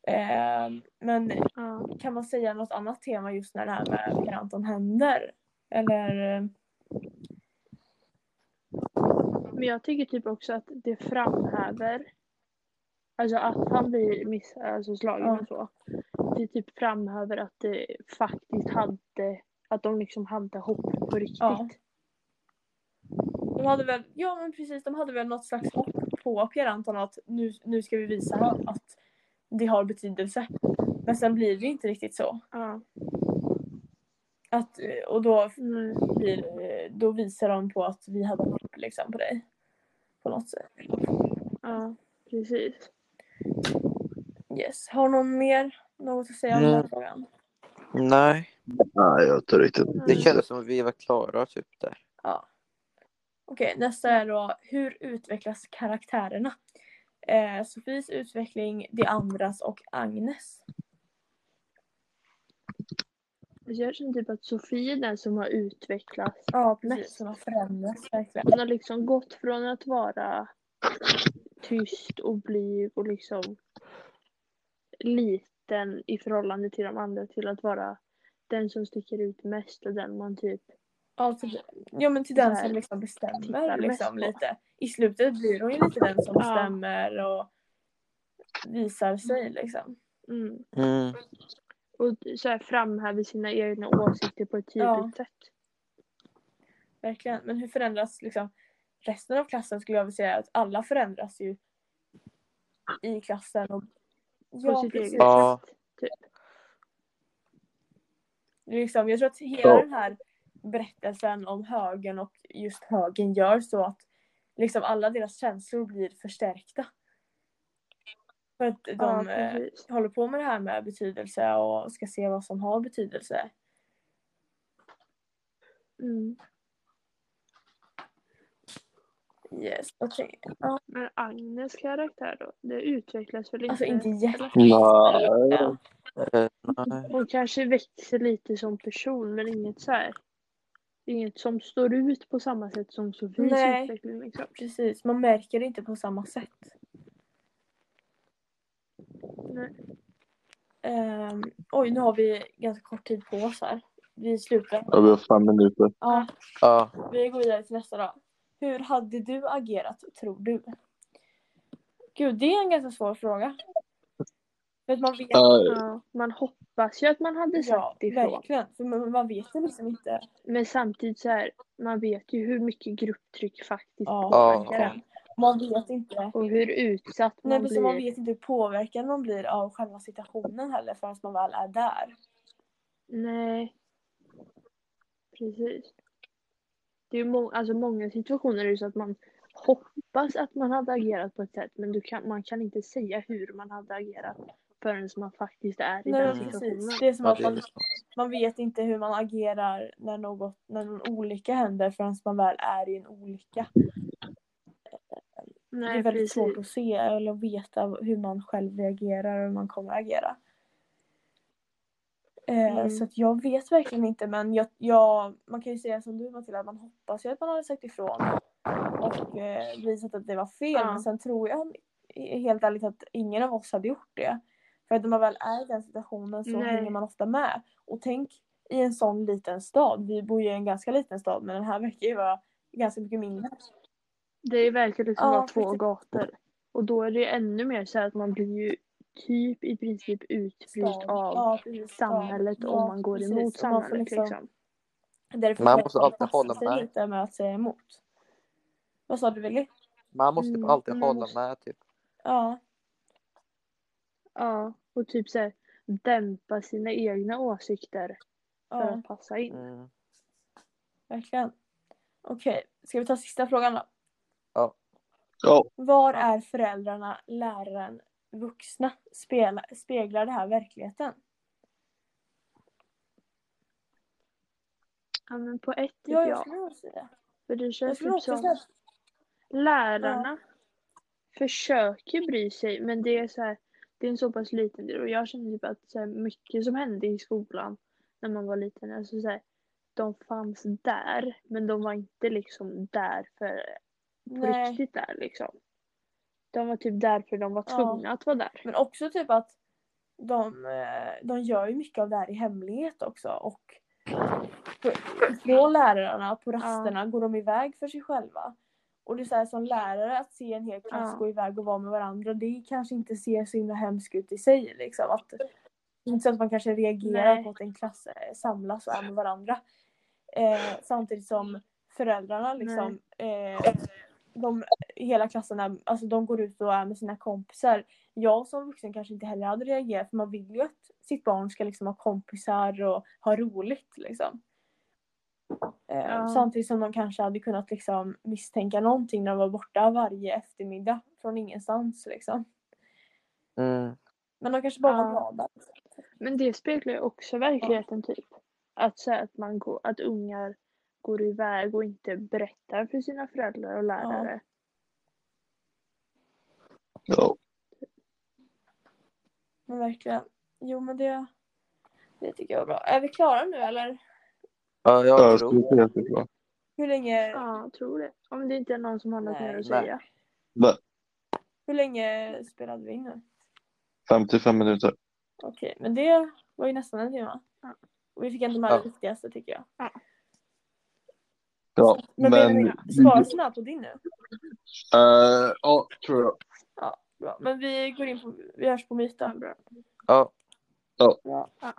Ehm, men Ja. kan man säga något annat tema just när det här med Pierre Anton händer? Eller? eh, Men jag tycker typ också att det framhäver Alltså att han blir miss, alltså slagen Ja. och så. Det typ framhäver att det faktiskt hade att de liksom hade hopp på riktigt. Ja. De hade väl, ja men precis, de hade väl något slags hopp på Pierre Anton att nu, nu ska vi visa honom att det har betydelse. Men sen blir det inte riktigt så. Ja. Att, eh, och då, blir, eh, då visar de på att vi hade hopp liksom på dig. På något sätt. Ja, precis. Yes. Har någon mer något att säga om Mm. den här frågan? Nej, Nej, jag tror riktigt det kändes som att vi var klara typ där. Ja. Okej, nästa är då hur utvecklas karaktärerna? Eh, Sofies utveckling, de andras och Agnes. Alltså jag känner typ att Sofie är den som har utvecklats. Ja precis, hon har förändrats verkligen. Hon har liksom gått från att vara tyst och blyg och liksom liten i förhållande till de andra till att vara den som sticker ut mest och den man typ Ja, till, ja men till den som liksom bestämmer liksom lite. I slutet blir hon ju lite den som Ja. bestämmer och visar sig liksom. mm, Mm. och så här framhäver sina egna åsikter på ett tydligt Ja. sätt. Verkligen. Men hur förändras liksom resten av klassen skulle jag vilja säga att alla förändras ju i klassen. Och, På ja, sitt precis. eget Ja. sätt. Typ. Liksom, jag tror att hela Ja. den här berättelsen om högen och just högen gör så att liksom alla deras känslor blir förstärkta. För att de Ja, eh, håller på med det här med betydelse och ska se vad som har betydelse. Mm. Yes. okej. Ja, Men Agnes karaktär då? Det utvecklas väl inte? alltså inte jätte... Nej. Hon kanske växer lite som person men inget så här. Inget som står ut på samma sätt som Sofies Nej. utveckling. Liksom. Precis, man märker det inte på samma sätt. Nej. Ehm, oj, nu har vi ganska kort tid på oss här. Vi slutar. Ja, vi har fem minuter. Ja, Ja. vi går vidare till nästa då. Hur hade du agerat, tror du? Gud, det är en ganska svår fråga. För att man vet, Ja, Ja, man hoppas ju att man hade ja, sagt ifrån. verkligen. För man, man vet ju liksom inte. Men samtidigt så här, man vet ju hur mycket grupptryck faktiskt Ja, Ja. påverkar en. verkligen. Man vet inte. Och hur utsatt Nej, man man blir. vet inte hur påverkad man blir av själva situationen heller förrän man väl är där. Nej. Precis. Det är må- alltså många situationer är det så att man hoppas att man hade agerat på ett sätt men du kan, man kan inte säga hur man hade agerat förrän man faktiskt är i Nej, den situationen. precis. Det är som att det man, man vet inte hur man agerar när, något, när någon olycka händer förrän man väl är i en olycka. det Nej, är väldigt precis. svårt att se eller att veta hur man själv reagerar och hur man kommer att agera. Eh, Mm. Så att jag vet verkligen inte men jag, jag, man kan ju säga som du Matilda, man hoppas ju att man hade sagt ifrån och eh, visat att det var fel Ja. men sen tror jag helt ärligt att ingen av oss hade gjort det. För att när man väl är i den situationen så Nej. hänger man ofta med. Och tänk i en sån liten stad, vi bor ju i en ganska liten stad men den här verkar ju vara ganska mycket mindre. Det verkar liksom Ja, vara två gator. Och då är det ännu mer så här att man blir ju typ i princip utfryst Stad. av Ja, precis, samhället Ja, om man går precis. emot Och man samhället liksom- liksom. Därför Man måste alltid hålla med. lite med att säga emot. Vad sa du Willy? Man måste Mm, alltid man hålla måste- med typ. Ja, Ja, och typ så här, dämpa sina egna åsikter för ja att passa in. Mm. verkligen. Okej, ska vi ta sista frågan då? ja. Var är föräldrarna, läraren, vuxna? Spela, speglar det här verkligheten? Ja, men på ett typ Ja, jag ja. skulle nog säga det. För det känns typ som säga lärarna försöker bry sig men det är så här, det är en så pass liten del och jag känner typ att så här, mycket som hände i skolan när man var liten, alltså så här, de fanns där men de var inte liksom där för på Nej. riktigt där liksom. De var typ där för de var Ja. tvungna att vara där. Men också typ att de, eh, de gör ju mycket av det här i hemlighet också. Och från lärarna på rasterna går de iväg för sig själva. Och det är så här som lärare att se en hel klass Ja. gå iväg och vara med varandra. Det kanske inte ser så himla hemskt ut i sig. Liksom. Att, inte så att man kanske reagerar Nej. på att en klass eh, samlas och är med varandra. Eh, samtidigt som föräldrarna liksom eh, de, hela klassen är, alltså de går ut och är med sina kompisar. Jag som vuxen kanske inte heller hade reagerat för man vill ju att sitt barn ska liksom ha kompisar och ha roligt liksom. Eh, Ja. Samtidigt som de kanske hade kunnat liksom misstänka någonting när de var borta varje eftermiddag från ingenstans liksom. Mm. Men de kanske bara var Ja. glada. Men det speglar ju också verkligheten typ. Att, så att, man går, att ungar går iväg och inte berättar för sina föräldrar och lärare. Ja. Men verkligen. Jo men det, det tycker jag är bra. Är vi klara nu eller? Ja, Ja, jag tror det. bra. Hur länge, Ja, jag tror det. Om det inte är någon som har något mer att säga. Nej, hur länge spelade vi in nu? 55 minuter. Okej, men det var ju nästan en timme. Ja. Och vi fick ändå med Ja. det viktigaste tycker jag. Ja, Men, men... men svara snabbt på din nu. Eh, ja, tror jag. Ja, bra. Men vi går in på, vi hörs på myten. Bra. Ja. Bra. Ja.